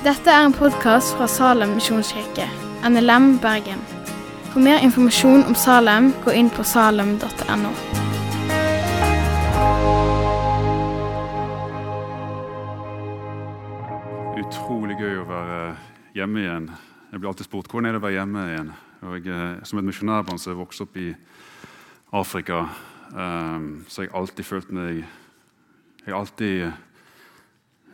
Dette er en podkast fra Salem misjonskirke, NLM Bergen. For mer informasjon om Salem, gå inn på salem.no. Utrolig gøy å være hjemme igjen. Jeg blir alltid spurt hvordan er det å være hjemme igjen. Og jeg, som et misjonærbarn som vokste vokst opp i Afrika, um, så har jeg alltid følt meg Jeg har alltid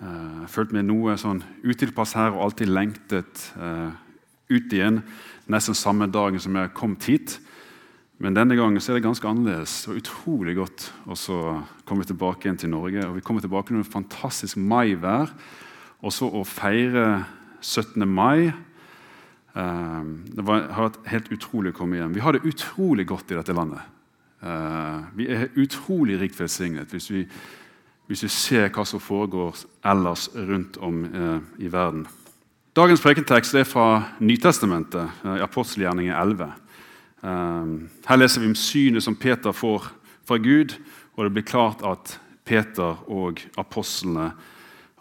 uh, følte meg noe sånn utilpass her og alltid lengtet uh, ut igjen nesten samme dagen som jeg kom hit. Men denne gangen så er det ganske annerledes. Var utrolig godt å komme tilbake igjen til Norge. Og Vi kommer tilbake med fantastisk maivær. Og så å feire 17. mai uh, Det var, har vært helt utrolig å komme hjem. Vi har det utrolig godt i dette landet. Vi er utrolig rikt velsignet hvis vi, hvis vi ser hva som foregår ellers rundt om uh, i verden. Dagens prekentekst er fra Nytestamentet, i apostelgjerningen 11. Her leser vi om synet som Peter får fra Gud, og det blir klart at Peter og apostlene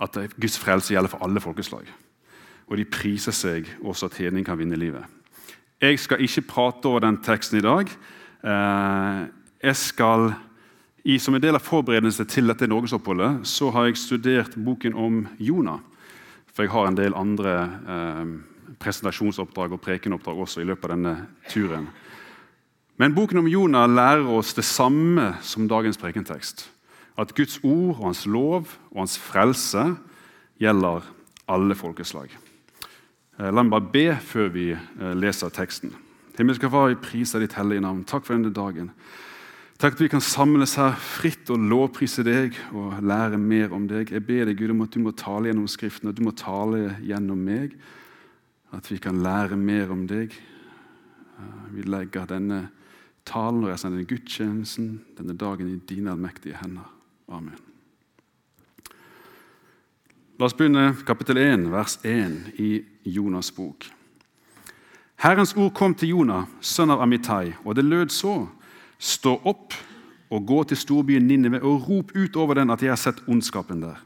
at Guds frelse gjelder for alle folkeslag. Og de priser seg også at hedning kan vinne livet. Jeg skal ikke prate over den teksten i dag. Eh, jeg skal, Som en del av forberedelse til dette norgesoppholdet så har jeg studert boken om Jonah. For jeg har en del andre eh, presentasjonsoppdrag og prekenoppdrag også i løpet av denne turen. Men boken om Jonah lærer oss det samme som dagens prekentekst at Guds ord og hans lov og hans frelse gjelder alle folkeslag. Eh, la meg bare be før vi eh, leser teksten. Himmelske Far, vi priser ditt hellige navn. Takk for denne dagen. Takk at vi kan samles her fritt og lovprise deg og lære mer om deg. Jeg ber deg Gud om at du må tale gjennom Skriften, at du må tale gjennom meg. At vi kan lære mer om deg. Eh, vi legger denne talen og resten av denne gudstjenesten, denne dagen, i dine allmektige hender. Amen. La oss begynne kapittel 1, vers 1 i Jonas' bok. Herrens ord kom til Jonah, sønn av Amitai, og det lød så.: Stå opp og gå til storbyen Ninive og rop ut over den at jeg har sett ondskapen der.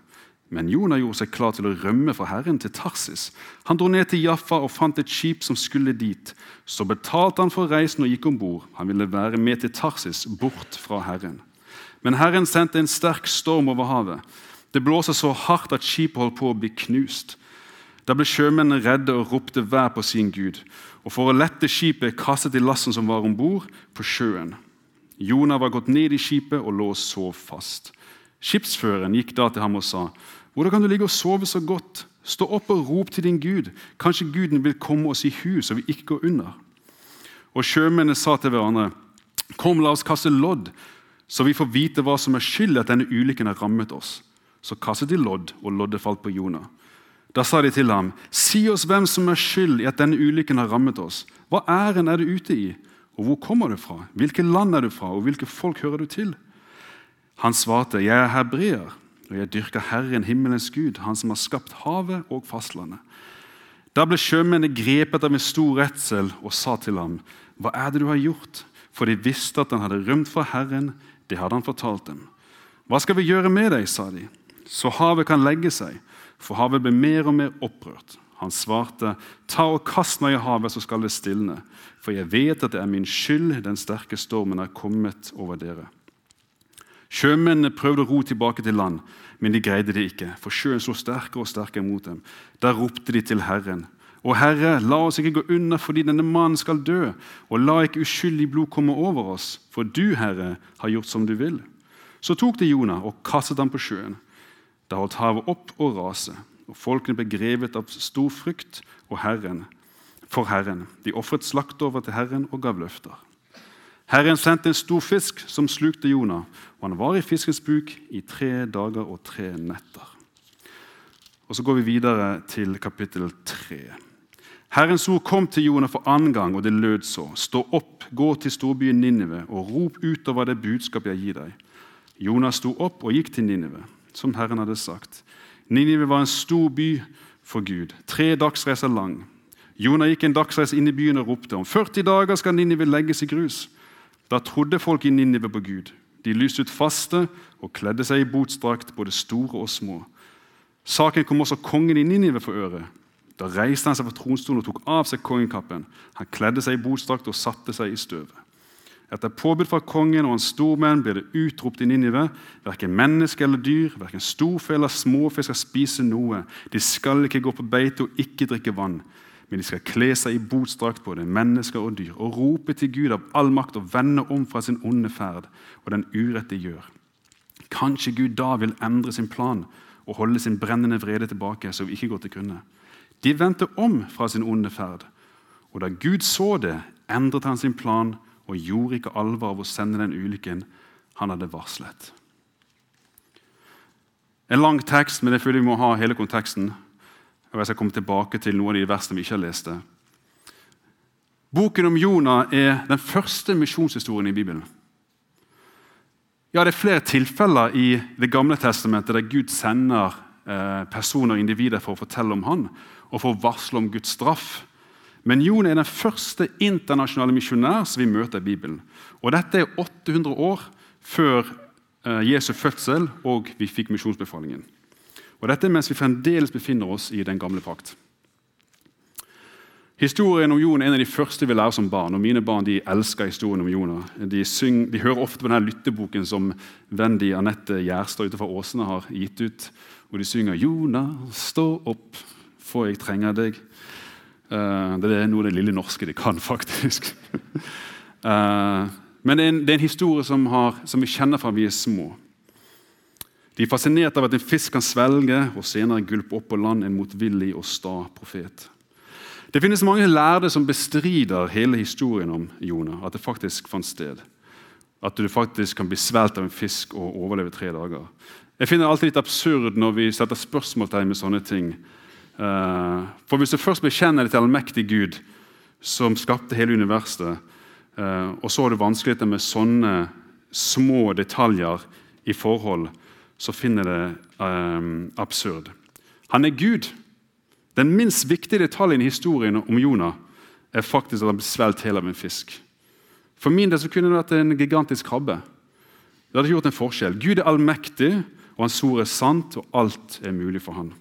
Men Jonah gjorde seg klar til å rømme fra Herren til Tarsis. Han dro ned til Jaffa og fant et skip som skulle dit. Så betalte han for reisen og gikk om bord. Han ville være med til Tarsis, bort fra Herren. Men Herren sendte en sterk storm over havet. Det blåste så hardt at skipet holdt på å bli knust. Da ble sjømennene redde og ropte hver på sin gud. Og For å lette skipet kastet de lasten som var om bord, på sjøen. Jonah var gått ned i skipet og lå og sov fast. Skipsføreren gikk da til ham og sa, 'Hvordan kan du ligge og sove så godt?' 'Stå opp og rop til din Gud. Kanskje Guden vil komme oss i hus, så vi ikke går under.' Og sjømennene sa til hverandre, 'Kom, la oss kaste lodd.' så vi får vite hva som er skyld i at denne ulykken har rammet oss. Så kastet de lodd, og loddet falt på Jonah. Da sa de til ham, si oss hvem som er skyld i at denne ulykken har rammet oss. Hva æren er du ute i, og hvor kommer du fra? Hvilket land er du fra, og hvilke folk hører du til? Han svarte, jeg er hebreer, og jeg dyrker Herren, himmelens Gud, Han som har skapt havet og fastlandet. Da ble sjømennene grepet av en stor redsel og sa til ham, hva er det du har gjort? For de visste at han hadde rømt fra Herren, det hadde han fortalt dem. Hva skal vi gjøre med deg, sa de, så havet kan legge seg, for havet ble mer og mer opprørt. Han svarte, ta og kast meg i havet, så skal det stilne, for jeg vet at det er min skyld den sterke stormen er kommet over dere. Sjømennene prøvde å ro tilbake til land, men de greide det ikke, for sjøen slo sterkere og sterkere mot dem. Da ropte de til Herren. Og Herre, la oss ikke gå unna fordi denne mannen skal dø, og la ikke uskyldig blod komme over oss, for du, Herre, har gjort som du vil. Så tok de Jonah og kastet ham på sjøen. Da holdt havet opp å rase, og folkene ble grevet av stor frykt og Herren, for Herren. De ofret slaktoffer til Herren og gav løfter. Herren sendte en stor fisk som slukte Jonah, og han var i fiskens buk i tre dager og tre netter. Og Så går vi videre til kapittel tre. Herrens ord kom til Jonah for annen gang, og det lød så.: Stå opp, gå til storbyen Ninive og rop utover det budskap jeg gir deg. Jonah sto opp og gikk til Ninive, som Herren hadde sagt. Ninive var en stor by for Gud, tre dagsreiser lang. Jonah gikk en dagsreise inn i byen og ropte om 40 dager skal Ninive legges i grus. Da trodde folk i Ninive på Gud. De lyste ut faste og kledde seg i botsdrakt, både store og små. Saken kom også kongen i Ninive for øre. Da reiste han seg fra tronstolen og tok av seg kongekappen. Han kledde seg i botsdrakt og satte seg i støvet. Etter påbud fra kongen og hans stormenn ble det utropt i Ninive. Verken menneske eller dyr, verken storfe eller småfe skal spise noe. De skal ikke gå på beite og ikke drikke vann. Men de skal kle seg i botsdrakt, både mennesker og dyr, og rope til Gud av all makt og vende om fra sin onde ferd og den urett de gjør. Kanskje Gud da vil endre sin plan og holde sin brennende vrede tilbake, så vi ikke går til grunne. De vendte om fra sin onde ferd, og da Gud så det, endret han sin plan og gjorde ikke alvor av å sende den ulykken han hadde varslet. En lang tekst, men jeg føler vi må ha hele konteksten. Og Jeg skal komme tilbake til noen av de versene vi ikke har lest. Boken om Jonah er den første misjonshistorien i Bibelen. Ja, Det er flere tilfeller i Det gamle testamentet der Gud sender eh, personer og individer for å fortelle om han og for å varsle om Guds straff. Men Jonah er den første internasjonale misjonær som vi møter i Bibelen. Og Dette er 800 år før eh, Jesu fødsel og vi fikk misjonsbefalingen. Og Dette mens vi fremdeles befinner oss i den gamle pakt. Historien om Jon er en av de første vi lærer som barn. og Mine barn de elsker historien om Jonah. De, de hører ofte på denne lytteboken som Wendy Anette Gjerstad utenfor Åsene har gitt ut. Hvor de synger 'Jonah, stå opp, for jeg trenger deg'. Uh, det er noe av det lille norske de kan, faktisk. uh, men det er, en, det er en, historie som, har, som, vi kjenner fra vi er små. De er fascinert av at en fisk kan svelge og senere gulpe opp på land en motvillig og sta profet. Det finnes mange lærde som bestrider hele historien om Jonah, at det faktisk fant sted. At du faktisk kan bli svelt av en fisk og overleve tre dager. Jeg finner det alltid litt absurd når vi setter spørsmålstegn med sånne ting. Eh, for hvis du først bekjenner deg til allmektig Gud, som skapte hele universet, eh, og så har du vanskeligheter med sånne små detaljer i forhold, så finner det um, absurd. Han er Gud. Den minst viktige detaljen i historien om Jonah er faktisk at han ble svelget hel av en fisk. For min del så kunne det vært en gigantisk krabbe. Det hadde gjort en forskjell. Gud er allmektig, og hans ord er sant, og alt er mulig for han.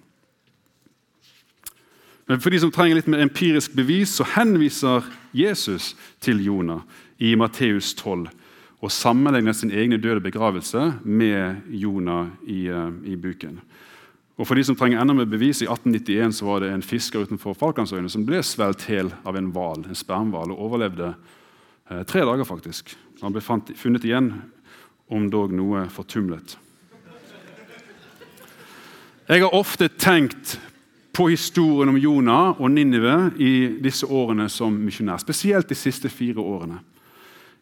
Men for de som trenger litt mer empirisk bevis, så henviser Jesus til Jonah i Matteus 12 og sammenligner sin egen døde begravelse med Jonah i, uh, i, buken. Og For de som trenger enda mer bevis, i 1891 så var det en fisker utenfor Falklandsøyene som ble svelget hel av en hval, en spermhval, og overlevde eh, tre dager. faktisk. Han ble fant, funnet igjen, om dog noe fortumlet. Jeg har ofte tenkt på historien om Jonah og Ninive i disse årene som misjonær. Spesielt de siste fire årene.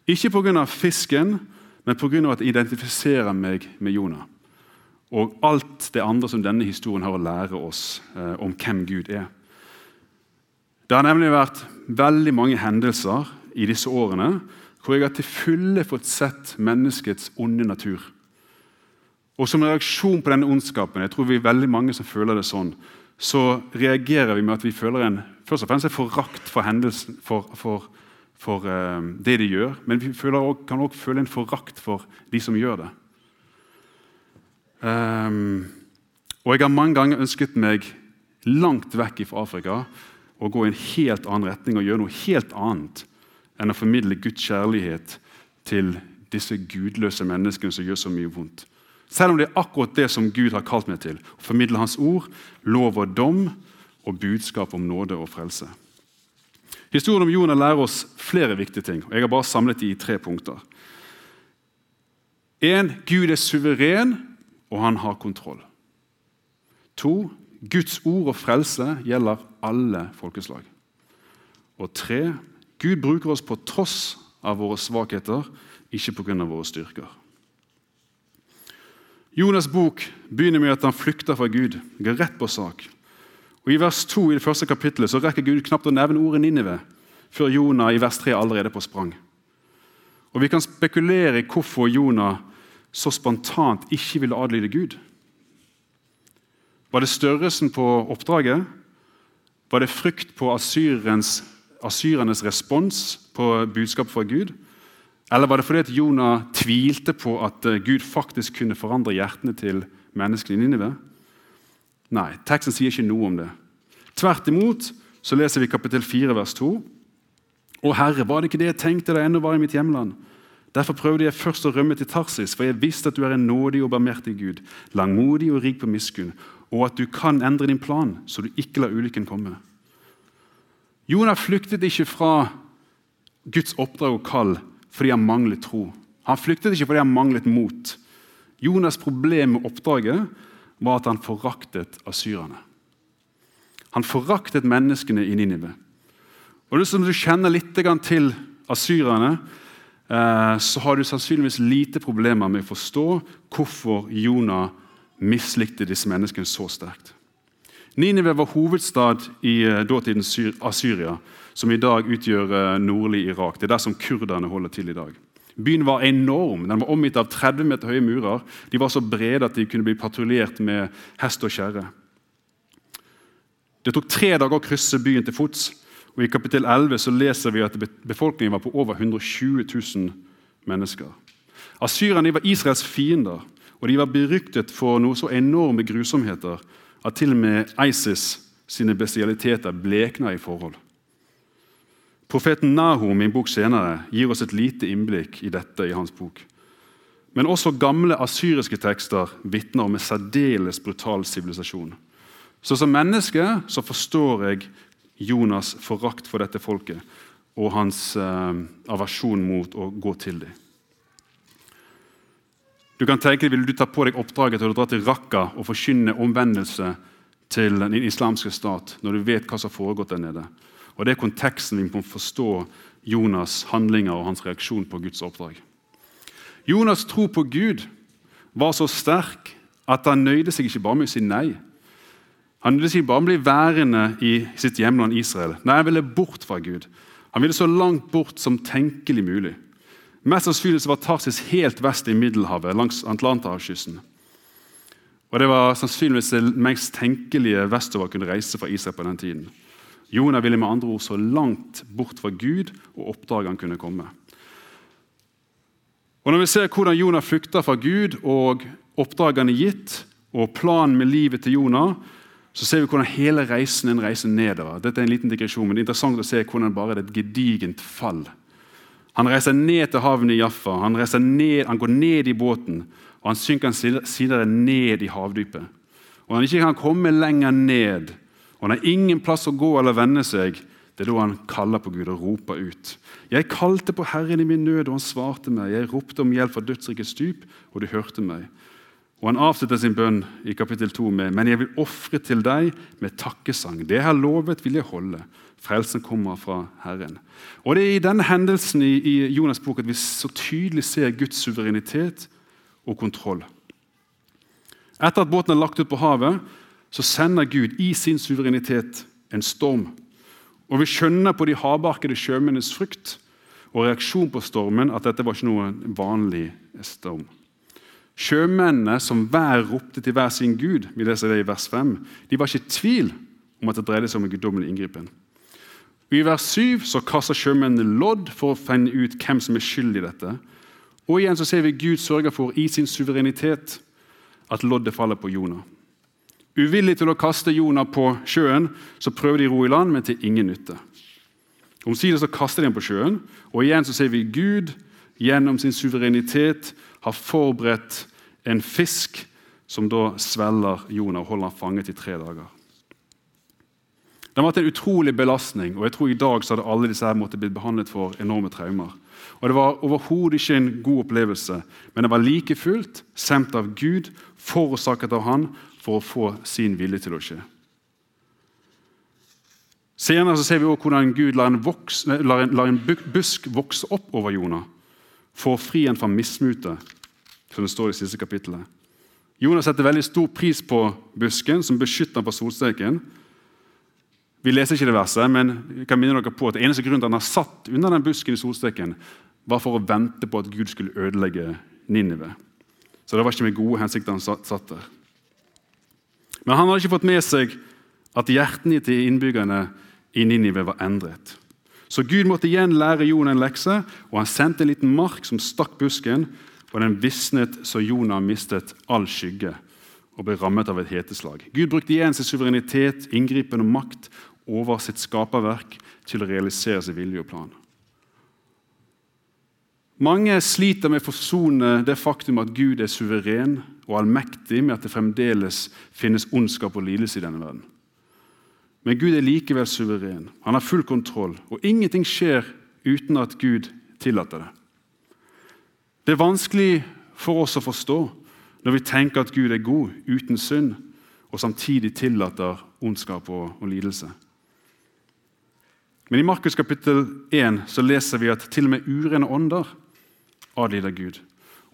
Ikke pga. fisken, men pga. at jeg identifiserer meg med Jonah. Og alt det andre som denne historien har å lære oss eh, om hvem Gud er. Det har nemlig vært veldig mange hendelser i disse årene hvor jeg har til fulle fått sett menneskets onde natur. Og Som reaksjon på denne ondskapen jeg tror vi er veldig mange som føler det sånn, så reagerer vi med at vi føler en først og fremst en forakt for, hendelsen, for, for, for uh, det de gjør. Men vi også, kan også føle en forakt for de som gjør det. Um, og jeg har mange ganger ønsket meg langt vekk fra Afrika og gå i en helt annen retning og gjøre noe helt annet enn å formidle Guds kjærlighet til disse gudløse menneskene som gjør så mye vondt. Selv om det er akkurat det som Gud har kalt meg til. Å formidle Hans ord, lov og dom og budskap om nåde og frelse. Historien om Jonah lærer oss flere viktige ting. og Jeg har bare samlet de i tre punkter. En, Gud er suveren, og han har kontroll. To, Guds ord og frelse gjelder alle folkeslag. Og tre, Gud bruker oss på tross av våre svakheter, ikke pga. våre styrker. Jonas' bok begynner med at han flykter fra Gud. går rett på sak. Og I vers 2 i det første kapittelet så rekker Gud knapt å nevne ordet Ninive før Jonah i vers 3 allerede på sprang. Og Vi kan spekulere i hvorfor Jonah så spontant ikke ville adlyde Gud. Var det størrelsen på oppdraget? Var det frykt på asyrernes respons på budskapet fra Gud? Eller var det fordi at Jonah tvilte på at eh, Gud faktisk kunne forandre hjertene til menneskene i Ninive? Nei, teksten sier ikke noe om det. Tvert imot så leser vi kapittel 4, vers 2. Å Herre, var det ikke det jeg tenkte da jeg ennå var i mitt hjemland? Derfor prøvde jeg først å rømme til Tarsis, for jeg visste at du er en nådig og barmhjertig Gud, langmodig og rik på miskunn, og at du kan endre din plan, så du ikke lar ulykken komme. Jonah flyktet ikke fra Guds oppdrag og kall fordi han manglet tro. Han flyktet ikke fordi han manglet mot. Jonas' problem med oppdraget var at han foraktet asyrerne. Han foraktet menneskene i Ninive. Og Hvis du kjenner litt til asyrerne, eh, så har du sannsynligvis lite problemer med å forstå hvorfor Jonah mislikte disse menneskene så sterkt. Ninive var hovedstad i eh, dåtidens Asyria, som i dag utgjør eh, nordlig Irak. Det er der som kurderne holder til i dag. Byen var enorm. Den var omgitt av 30 meter høye murer. De var så brede at de kunne bli patruljert med hest og kjerre. Det tok tre dager å krysse byen til fots. og I kapittel 11 så leser vi at befolkningen var på over 120 000 mennesker. Asyrerne var Israels fiender, og de var beryktet for noe så enorme grusomheter at til og med ISIS sine bestialiteter blekna i forhold. Profeten Nahum i en bok senere gir oss et lite innblikk i dette i hans bok. Men også gamle asyriske tekster vitner om en særdeles brutal sivilisasjon. Så Som menneske så forstår jeg Jonas' forakt for dette folket og hans eh, aversjon mot å gå til dem. Du kan tenke deg, Vil du ta på deg oppdraget til å dra til Raqqa og forkynne omvendelse til den islamske stat når du vet hva som har foregått der nede? Og Det er konteksten vi må forstå Jonas' handlinger og hans reaksjon på Guds oppdrag. Jonas' tro på Gud var så sterk at han nøyde seg ikke bare med å si nei. Han nøyde seg bare med å bli værende i sitt hjemland Israel. Nei, Han ville bort fra Gud. Han ville så langt bort som tenkelig mulig. Mest sannsynlig var Tarsis helt vest i Middelhavet, langs Atlanterhavskysten. Og Det var sannsynligvis det mest tenkelige vestover kunne reise fra Israel på den tiden. Jonah ville med andre ord så langt bort fra Gud og oppdraget han kunne komme. Og Når vi ser hvordan Jonah flykter fra Gud og oppdraget han er gitt, og planen med livet til Jonah, så ser vi hvordan hele reisen er en reise nedover. Dette er en liten digresjon, men det er interessant å se hvordan det bare er et gedigent fall. Han reiser ned til havnen i Jaffa, han, ned, han går ned i båten, og han synker senere ned i havdypet. Og Når han ikke kan komme lenger ned, og han har ingen plass å gå eller vende seg, det er da han kaller på Gud og roper ut. Jeg kalte på Herren i min nød, og han svarte meg. Jeg ropte om hjelp fra dødsrikets dyp, og du hørte meg. Og Han avslutter sin bønn i kapittel 2 med Men jeg vil ofre til deg med takkesang. Det jeg har lovet, vil jeg holde. Frelsen kommer fra Herren. Og Det er i denne hendelsen i, i Jonas' bok at vi så tydelig ser Guds suverenitet og kontroll. Etter at båten er lagt ut på havet, så sender Gud i sin suverenitet en storm. Og Vi skjønner på de hardbarkede sjømennenes frykt og reaksjon på stormen at dette var ikke noe vanlig storm. Sjømennene som hver ropte til hver sin gud, vi leser det i vers 5, de var ikke i tvil om at det dreide seg om en guddommelig inngripen. I vers 7 så kaster sjømennene lodd for å finne ut hvem som er skyld i dette. Og igjen så ser vi Gud sørger for i sin suverenitet at loddet faller på Jonah. Uvillig til å kaste Jonah på sjøen, så prøver de å ro i land, men til ingen nytte. Omsider så kaster de ham på sjøen, og igjen så ser vi Gud gjennom sin suverenitet har forberedt en fisk som da svelger Jonah og holder ham fanget i tre dager. Det har vært en utrolig belastning, og jeg tror i dag så hadde alle disse her måttet blitt behandlet for enorme traumer. Og Det var overhodet ikke en god opplevelse, men det var like fullt sendt av Gud, forårsaket av Han, for å få sin vilje til å skje. Senere ser vi også hvordan Gud lar en, voks, lar en, lar en busk vokse opp over Jonah for å fri ham fra mismute, som det står i siste kapittelet. Jonah setter veldig stor pris på busken, som beskytter ham fra solsteken. Vi leser ikke det verset, men jeg kan minne dere på at eneste grunnen til at han har satt under den busken i solsteken, var for å vente på at Gud skulle ødelegge Ninive. Så det var ikke med gode hensikter han satt der. Men han hadde ikke fått med seg at hjertene til innbyggerne i Ninive var endret. Så Gud måtte igjen lære Jon en lekse, og han sendte en liten mark som stakk busken, og den visnet så Jonah mistet all skygge. og ble rammet av et heteslag. Gud brukte igjen sin suverenitet, inngripen og makt over sitt skaperverk til å realisere sin vilje og plan. Mange sliter med å forsone det faktum at Gud er suveren og allmektig med at det fremdeles finnes ondskap og lidelse i denne verden. Men Gud er likevel suveren. Han har full kontroll, og ingenting skjer uten at Gud tillater det. Det er vanskelig for oss å forstå når vi tenker at Gud er god, uten synd, og samtidig tillater ondskap og, og lidelse. Men i Markus kapittel 1 så leser vi at til og med urene ånder adlyder Gud.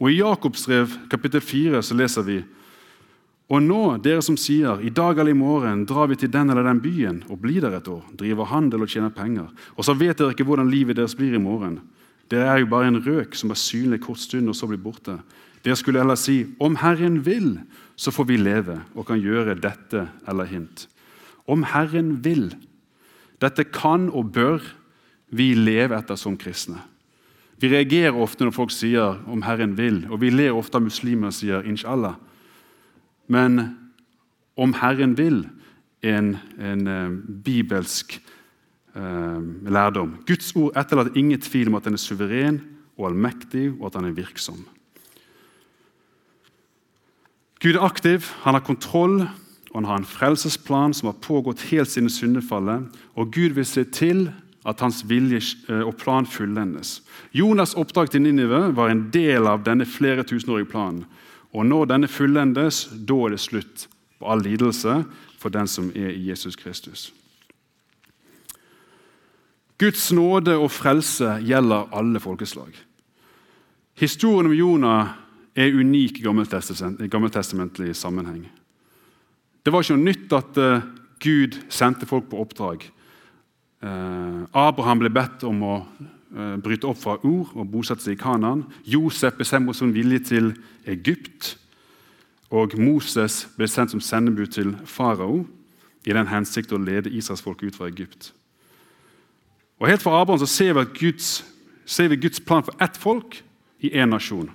Og I Jakobs brev kapittel 4 så leser vi og nå, dere som sier, i dag eller i morgen drar vi til den eller den byen og blir der et år, driver handel og tjener penger, og så vet dere ikke hvordan livet deres blir i morgen. Dere er jo bare en røk som er synlig kort stund og så blir borte. Dere skulle heller si, om Herren vil, så får vi leve og kan gjøre dette eller hint. Om Herren vil. Dette kan og bør vi leve etter som kristne. Vi reagerer ofte når folk sier 'om Herren vil', og vi ler ofte av muslimer og sier 'inshallah'. Men 'om Herren vil' er en, en eh, bibelsk eh, lærdom. Guds ord etterlater ingen tvil om at han er suveren og allmektig, og at han er virksom. Gud er aktiv, han har kontroll, og han har en frelsesplan som har pågått helt siden syndefallet. Og Gud vil se til at hans vilje eh, og plan fullendes. Jonas' oppdrag til Ninive var en del av denne flere tusenårige planen. Og når denne fullendes, da er det slutt på all lidelse for den som er i Jesus Kristus. Guds nåde og frelse gjelder alle folkeslag. Historien om Jonah er unik i gammeltestamentlig sammenheng. Det var ikke noe nytt at uh, Gud sendte folk på oppdrag. Uh, Abraham ble bedt om å uh, bryte opp fra Ord og bosette seg i Kanaan. Josef bestemte sin vilje til Egypt. Og Moses ble sendt som sendebud til farao i den hensikt å lede Israelsfolket ut fra Egypt. Og Helt fra Abraham så ser vi, Guds, ser vi Guds plan for ett folk i én nasjon.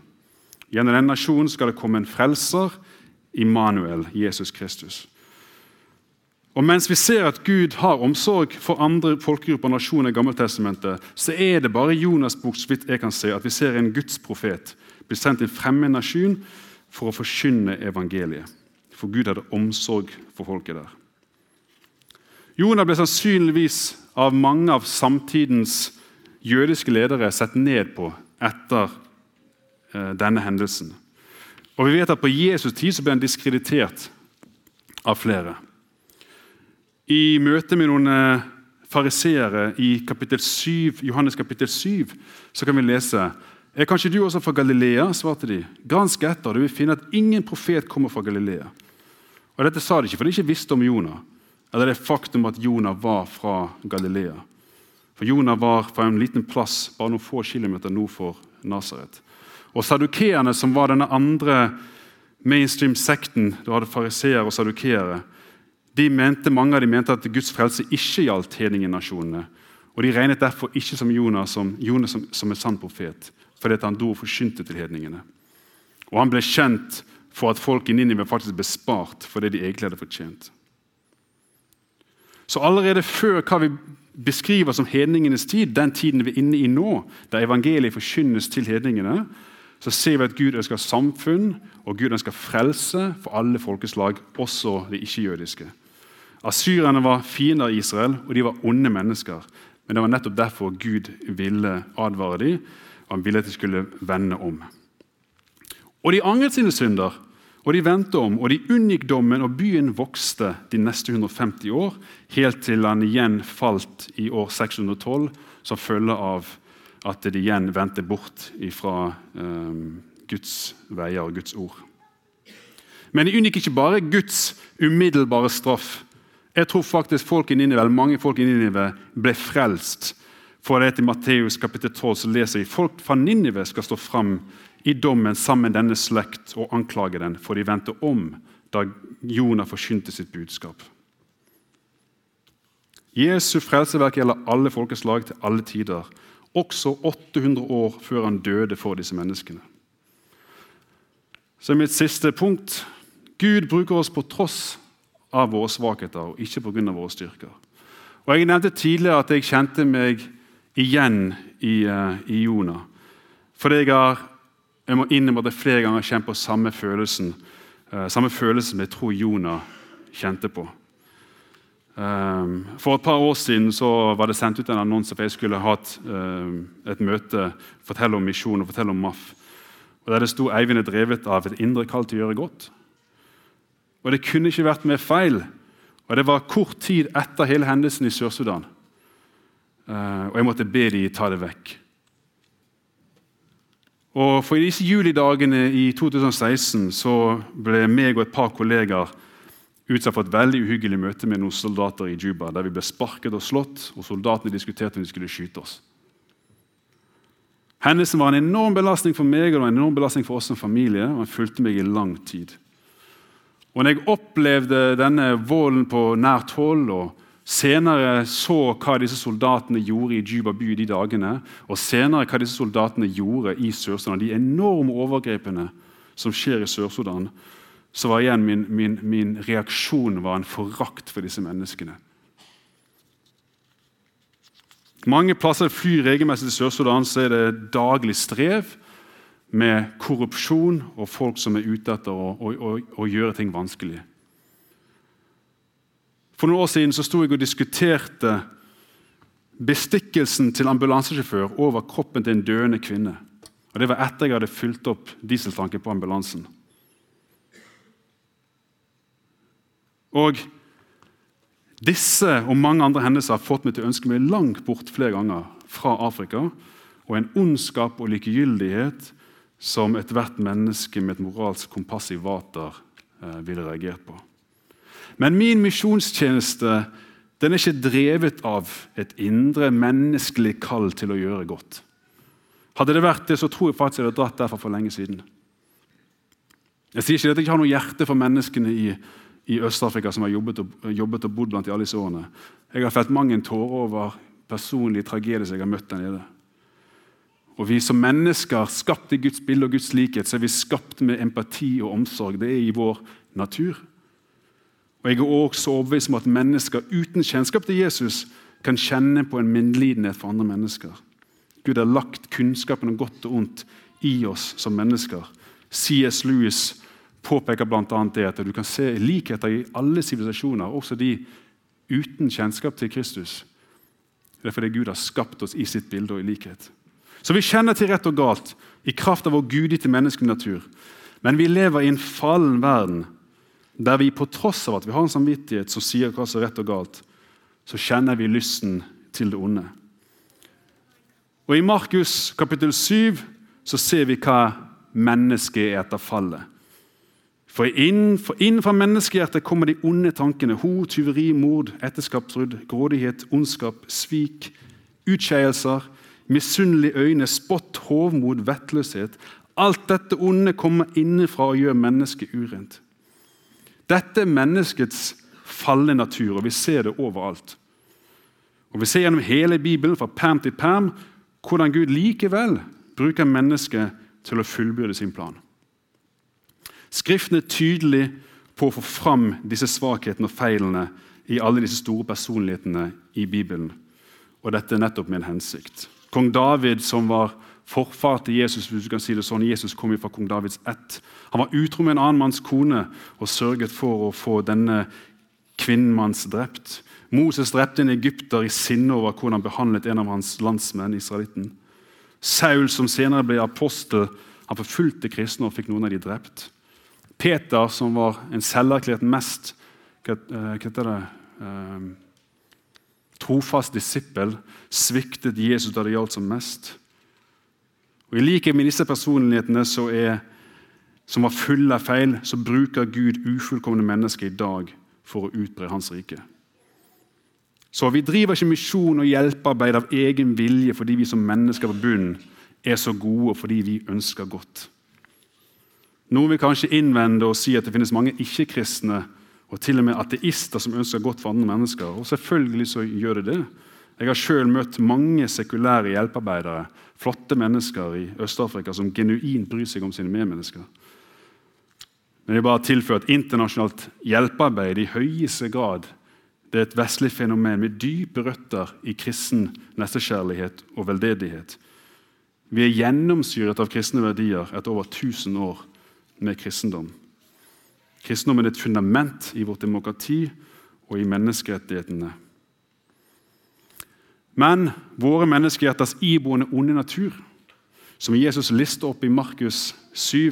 Gjennom den nasjonen skal det komme en frelser, Immanuel, Jesus Kristus. Og Mens vi ser at Gud har omsorg for andre folkegrupper og nasjoner i Gammeltestamentet, så er det bare i Jonas' bok så vidt jeg kan se, at vi ser en gudsprofet bli sendt til en fremmed nasjon for å forkynne evangeliet. For Gud hadde omsorg for folket der. Jonah ble sannsynligvis av mange av samtidens jødiske ledere sett ned på etter eh, denne hendelsen. Og vi vet at På Jesus' tid så ble han diskreditert av flere. I møte med noen eh, fariseere i kapittel 7, Johannes kapittel 7 så kan vi lese er kanskje du også fra Galilea? svarte de. Gransk etter, du vil finne at ingen profet kommer fra Galilea. Og Dette sa de ikke for de ikke visste om Jonah, eller det faktum at Jonah var fra Galilea. For Jonah var fra en liten plass bare noen få kilometer nord for Nasaret. Og Sadukeerne, som var denne andre mainstream-sekten, du hadde fariseere og sadukeere, mente, mange av dem mente at Guds frelse ikke gjaldt hedningenasjonene. Og De regnet derfor ikke som Jonas som, Jonas som, som en sann profet, fordi han dro og forkynte til hedningene. Og Han ble kjent for at folk i Ninive faktisk ble spart for det de egentlig hadde fortjent. Så allerede før hva vi beskriver som hedningenes tid, den tiden vi er inne i nå, der evangeliet forkynnes til hedningene, så ser vi at Gud ønsker samfunn og Gud ønsker frelse for alle folkeslag, også de ikke-jødiske. Asyrerne var fiender av Israel, og de var onde mennesker. Men det var nettopp derfor Gud ville advare dem, og han ville at de skulle vende om. Og De angret sine synder, og de vendte om, og de unngikk dommen, og byen vokste de neste 150 år, helt til han igjen falt i år 612 som følge av at de igjen vendte bort fra um, Guds veier og Guds ord. Men de unngikk ikke bare Guds umiddelbare straff. Jeg tror faktisk folk i Ninive, eller mange folk i Ninive ble frelst. For det I Matteus kapittel 12 så leser vi folk fra Ninive skal stå fram i dommen sammen med denne slekt og anklage den, for de vendte om da Jonah forkynte sitt budskap. Jesu frelseverk gjelder alle folkeslag til alle tider også 800 år før han døde for disse menneskene. Så mitt siste punkt Gud bruker oss på tross av våre svakheter og ikke pga. våre styrker. Og Jeg nevnte tidligere at jeg kjente meg igjen i, uh, i Jonah. Fordi jeg, har, jeg må innrømme at jeg flere ganger kjent på samme følelsen uh, samme følelse som jeg tror Jonah kjente på. Um, for et par år siden var det sendt ut en annonse for jeg skulle hatt um, et møte, fortelle om misjon og fortelle om MAF. Og Der det sto Eivind er drevet av et indre kall til å gjøre godt. Og det kunne ikke vært mer feil. Og Det var kort tid etter hele hendelsen i Sør-Sudan. Uh, og jeg måtte be de ta det vekk. Og For disse julidagene i 2016 så ble meg og et par kollegaer utsatt for et veldig uhyggelig møte med noen soldater i Juba, der vi ble sparket og slått, og soldatene diskuterte om de skulle skyte oss. Hendelsen var en enorm belastning for meg og en enorm belastning for oss som familie. og Han fulgte meg i lang tid. Og når jeg opplevde denne volden på nært hold og senere så hva disse soldatene gjorde i Juba by de dagene, og senere hva disse soldatene gjorde i Sør-Sudan, de enorme overgrepene som skjer i Sør-Sudan, så var igjen min, min, min reaksjon var en forakt for disse menneskene. Mange plasser flyr regelmessig til Sør-Sudan så er det daglig strev med korrupsjon og folk som er ute etter å, å, å, å gjøre ting vanskelig. For noen år siden så sto jeg og diskuterte bestikkelsen til ambulansesjåfør over kroppen til en døende kvinne. Og Det var etter jeg hadde fylt opp dieseltanken på ambulansen. Og Disse og mange andre hendelser har fått meg til å ønske meg langt bort flere ganger fra Afrika og en ondskap og likegyldighet som ethvert menneske med et moralsk kompass i vater eh, ville reagert på. Men min misjonstjeneste den er ikke drevet av et indre menneskelig kall til å gjøre godt. Hadde det vært det, så tror jeg faktisk jeg hadde dratt derfra for lenge siden. Jeg sier ikke at jeg ikke har noe hjerte for menneskene i i Øst-Afrika som har jobbet og, jobbet og, bodd blant i alle disse årene. Jeg har felt mange tårer over personlige tragedier som jeg har møtt der nede. Og Vi som mennesker, skapt i Guds bilde og Guds likhet, så er vi skapt med empati og omsorg. Det er i vår natur. Og Jeg er også overbevist om at mennesker uten kjennskap til Jesus kan kjenne på en medlidenhet for andre mennesker. Gud har lagt kunnskapen om godt og ondt i oss som mennesker. C.S. Lewis påpeker bl.a. det at du kan se likheter i alle sivilisasjoner, også de uten kjennskap til Kristus. Det er fordi Gud har skapt oss i sitt bilde og i likhet. Så vi kjenner til rett og galt i kraft av vår gudgitte menneskelig natur. Men vi lever i en fallen verden der vi på tross av at vi har en samvittighet som sier hva som er rett og galt, så kjenner vi lysten til det onde. Og I Markus kapittel 7 så ser vi hva mennesket er etter fallet. For innenfor menneskehjertet kommer de onde tankene. Ho, tyveri, mord, etterskapsbrudd, grådighet, ondskap, svik, utskeielser, misunnelige øyne, spott, hovmod, vettløshet. Alt dette onde kommer innenfra og gjør mennesket urent. Dette er menneskets falne natur, og vi ser det overalt. Og Vi ser gjennom hele Bibelen, fra perm til perm, hvordan Gud likevel bruker mennesket til å fullbyrde sin plan. Skriften er tydelig på å få fram disse svakhetene og feilene i alle disse store personlighetene i Bibelen. Og dette er nettopp en hensikt. Kong David, som var forfar til Jesus, hvis du kan si det sånn, Jesus kom fra kong Davids ett. Han var utro med en annen manns kone og sørget for å få denne kvinnen manns drept. Moses drepte en egypter i sinne over hvordan han behandlet en av hans landsmenn, israelitten. Saul, som senere ble apostel, han forfulgte kristne og fikk noen av de drept. Peter, som var en selverklært mest hva, eh, heter det, um, trofast disippel, sviktet Jesus da det gjaldt som mest. Og I likhet med disse personlighetene er, som var fulle av feil, så bruker Gud ufullkomne mennesker i dag for å utbre Hans rike. Så Vi driver ikke misjon og hjelpearbeid av egen vilje fordi vi som mennesker på bunnen er så gode og fordi vi ønsker godt. Noen vil kanskje innvende og si at det finnes mange ikke-kristne og til og med ateister som ønsker godt for andre mennesker. Og selvfølgelig så gjør det det. Jeg har selv møtt mange sekulære hjelpearbeidere, flotte mennesker i Øst-Afrika som genuint bryr seg om sine medmennesker. Men jeg bare tilføyer at internasjonalt hjelpearbeid i høyeste grad det er et vestlig fenomen med dype røtter i kristen nestekjærlighet og veldedighet. Vi er gjennomsyret av kristne verdier etter over 1000 år med kristendom. Kristendommen er et fundament i vårt demokrati og i menneskerettighetene. Men våre menneskehjerters iboende onde natur, som Jesus lister opp i Markus 7,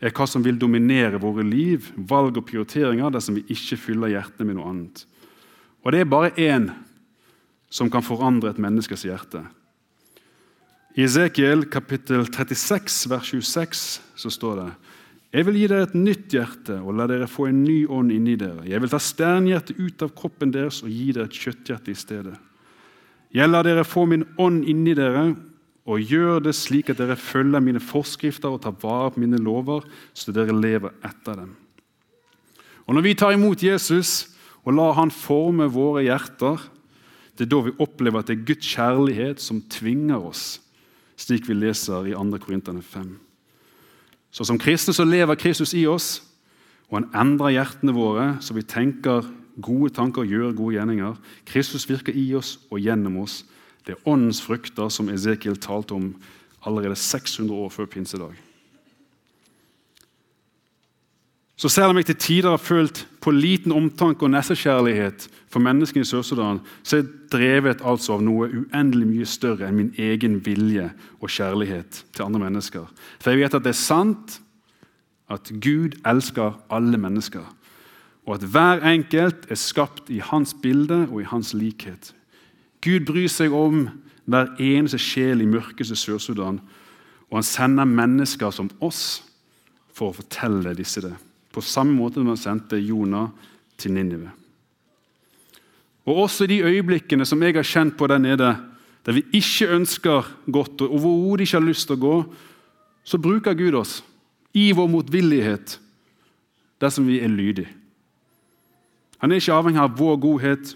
er hva som vil dominere våre liv, valg og prioriteringer dersom vi ikke fyller hjertene med noe annet. Og det er bare én som kan forandre et menneskes hjerte. I Esekiel kapittel 36, vers 26 så står det jeg vil gi dere et nytt hjerte og la dere få en ny ånd inni dere. Jeg vil ta sternhjertet ut av kroppen deres og gi dere et kjøtthjerte i stedet. Jeg lar dere få min ånd inni dere og gjør det slik at dere følger mine forskrifter og tar vare på mine lover, så dere lever etter dem. Og Når vi tar imot Jesus og lar han forme våre hjerter, det er da vi opplever at det er Guds kjærlighet som tvinger oss, slik vi leser i 2. Korinterne 5. Så Som kristne så lever Kristus i oss, og han endrer hjertene våre så vi tenker gode tanker og gjør gode gjerninger. Kristus virker i oss og gjennom oss. Det er åndens frukter som Esekiel talte om allerede 600 år før pinsedag. Så selv om jeg til tider har følt på liten omtanke og nestekjærlighet for menneskene i Sør-Sudan, så er jeg drevet altså av noe uendelig mye større enn min egen vilje og kjærlighet til andre mennesker. For jeg vet at det er sant at Gud elsker alle mennesker, og at hver enkelt er skapt i hans bilde og i hans likhet. Gud bryr seg om hver eneste sjel i mørkeste Sør-Sudan, og han sender mennesker som oss for å fortelle disse det. På samme måte som han sendte Jonah til Ninive. Og Også de øyeblikkene som jeg har kjent på der nede, der vi ikke ønsker godt og overhodet ikke har lyst til å gå, så bruker Gud oss i vår motvillighet dersom vi er lydige. Han er ikke avhengig av vår godhet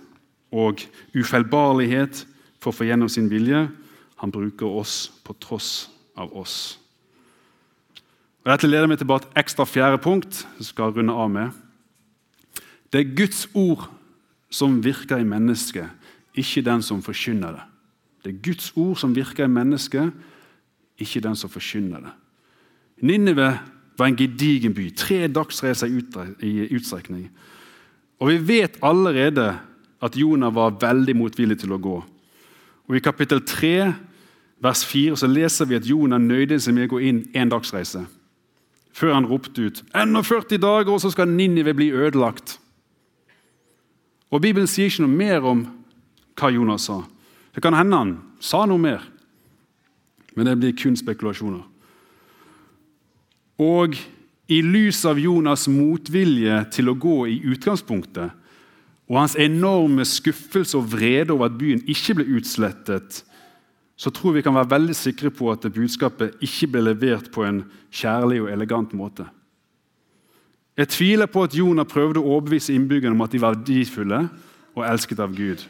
og ufeilbarlighet for å få gjennom sin vilje. Han bruker oss på tross av oss. Og Dette leder meg til bare et ekstra fjerde punkt. jeg skal runde av med. Det er Guds ord som virker i mennesket, ikke den som forkynner det. Det er Guds ord som virker i mennesket, ikke den som forkynner det. Ninive var en gedigen by, tre dagsreiser i utstrekning. Og Vi vet allerede at Jonah var veldig motvillig til å gå. Og I kapittel 3, vers 4, så leser vi at Jonah nøyde seg med å gå inn en dagsreise før han ropte ut enda 40 dager, og så skal Ninive bli ødelagt. Og Bibelen sier ikke noe mer om hva Jonas sa. Det kan hende han sa noe mer, men det blir kun spekulasjoner. Og i lys av Jonas' motvilje til å gå i utgangspunktet, og hans enorme skuffelse og vrede over at byen ikke ble utslettet, så tror vi kan være veldig sikre på at budskapet ikke ble levert på en kjærlig og elegant måte. Jeg tviler på at Jonah prøvde å overbevise innbyggerne om at de var verdifulle og elsket av Gud.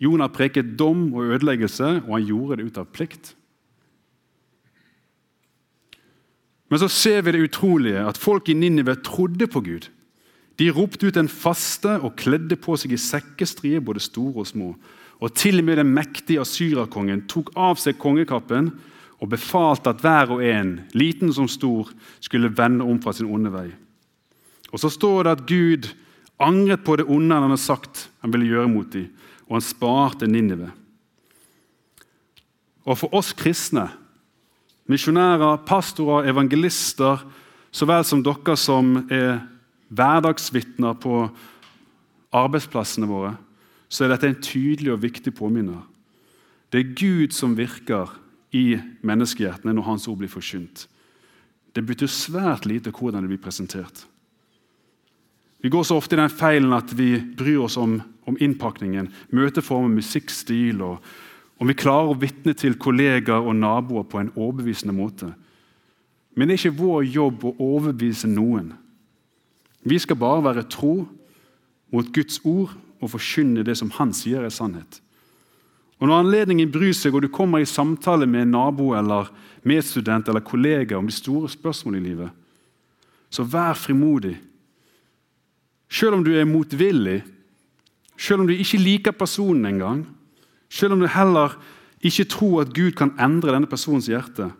Jonah preket dom og ødeleggelse, og han gjorde det ut av plikt. Men så ser vi det utrolige, at folk i Ninive trodde på Gud. De ropte ut en faste og kledde på seg i sekkestrie, både store og små. Og til og med den mektige asyrerkongen tok av seg kongekappen og befalte at hver og en, liten som stor, skulle vende om fra sin onde vei. Og Så står det at Gud angret på det onde han hadde sagt han ville gjøre mot dem, og han sparte Ninive. Og For oss kristne, misjonærer, pastorer, evangelister, så vel som dere som er hverdagsvitner på arbeidsplassene våre, så er dette en tydelig og viktig påminner. Det er Gud som virker i menneskehjertene når Hans ord blir forkynt. Det betyr svært lite hvordan det blir presentert. Vi går så ofte i den feilen at vi bryr oss om, om innpakningen, møteformer, musikkstil, og om vi klarer å vitne til kollegaer og naboer på en overbevisende måte. Men det er ikke vår jobb å overbevise noen. Vi skal bare være tro mot Guds ord og forkynne det som han sier er sannhet. Og Når anledningen bryr seg, og du kommer i samtale med en nabo eller medstudent eller kollega om de store spørsmålene i livet, Så vær frimodig. Selv om du er motvillig, selv om du ikke liker personen engang, selv om du heller ikke tror at Gud kan endre denne personens hjerte,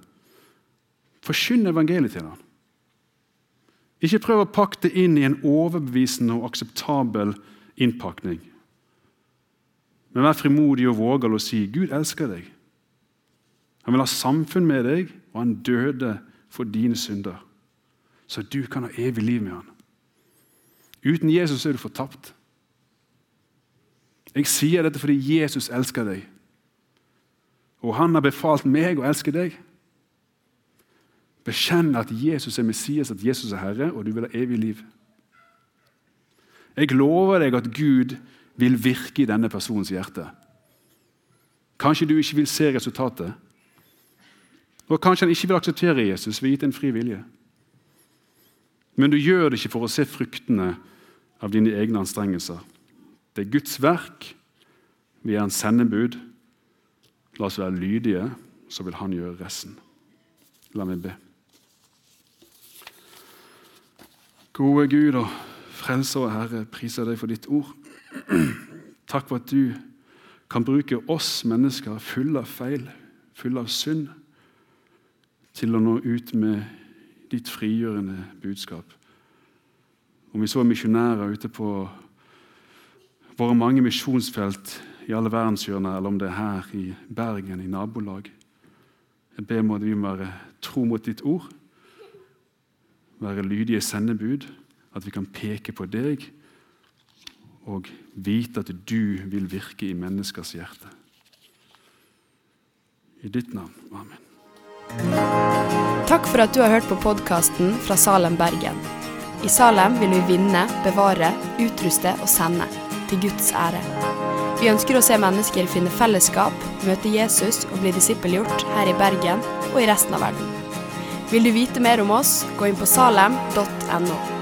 forkynn evangeliet til ham. Ikke prøv å pakke det inn i en overbevisende og akseptabel innpakning. Men vær frimodig og vågal å si Gud elsker deg. Han vil ha samfunn med deg, og han døde for dine synder. Så du kan ha evig liv med han. Uten Jesus er du fortapt. Jeg sier dette fordi Jesus elsker deg. Og han har befalt meg å elske deg. Bekjenn at Jesus er Messias, at Jesus er Herre, og du vil ha evig liv. Jeg lover deg at Gud vil virke i denne personens hjerte. Kanskje du ikke vil se resultatet. Og kanskje han ikke vil akseptere Jesus ved gitt en fri vilje. Men du gjør det ikke for å se fruktene av dine egne anstrengelser. Det er Guds verk. Vi er en sendebud. La oss være lydige, så vil han gjøre resten. La meg be. Gode Gud og frelser og Herre, priser deg for ditt ord. Takk for at du kan bruke oss mennesker fulle av feil, fulle av synd, til å nå ut med ditt frigjørende budskap. Om vi så er misjonærer ute på våre mange misjonsfelt i alle verdenshjørner, eller om det er her i Bergen, i nabolag. Jeg ber om at vi må være tro mot ditt ord, være lydige sendebud, at vi kan peke på deg og vite at du vil virke i menneskers hjerte. I ditt navn. Amen. Takk for at du har hørt på podkasten fra Salem, Bergen. I Salem vil vi vinne, bevare, utruste og sende. Til Guds ære. Vi ønsker å se mennesker finne fellesskap, møte Jesus og bli disippelgjort her i Bergen og i resten av verden. Vil du vite mer om oss, gå inn på salem.no.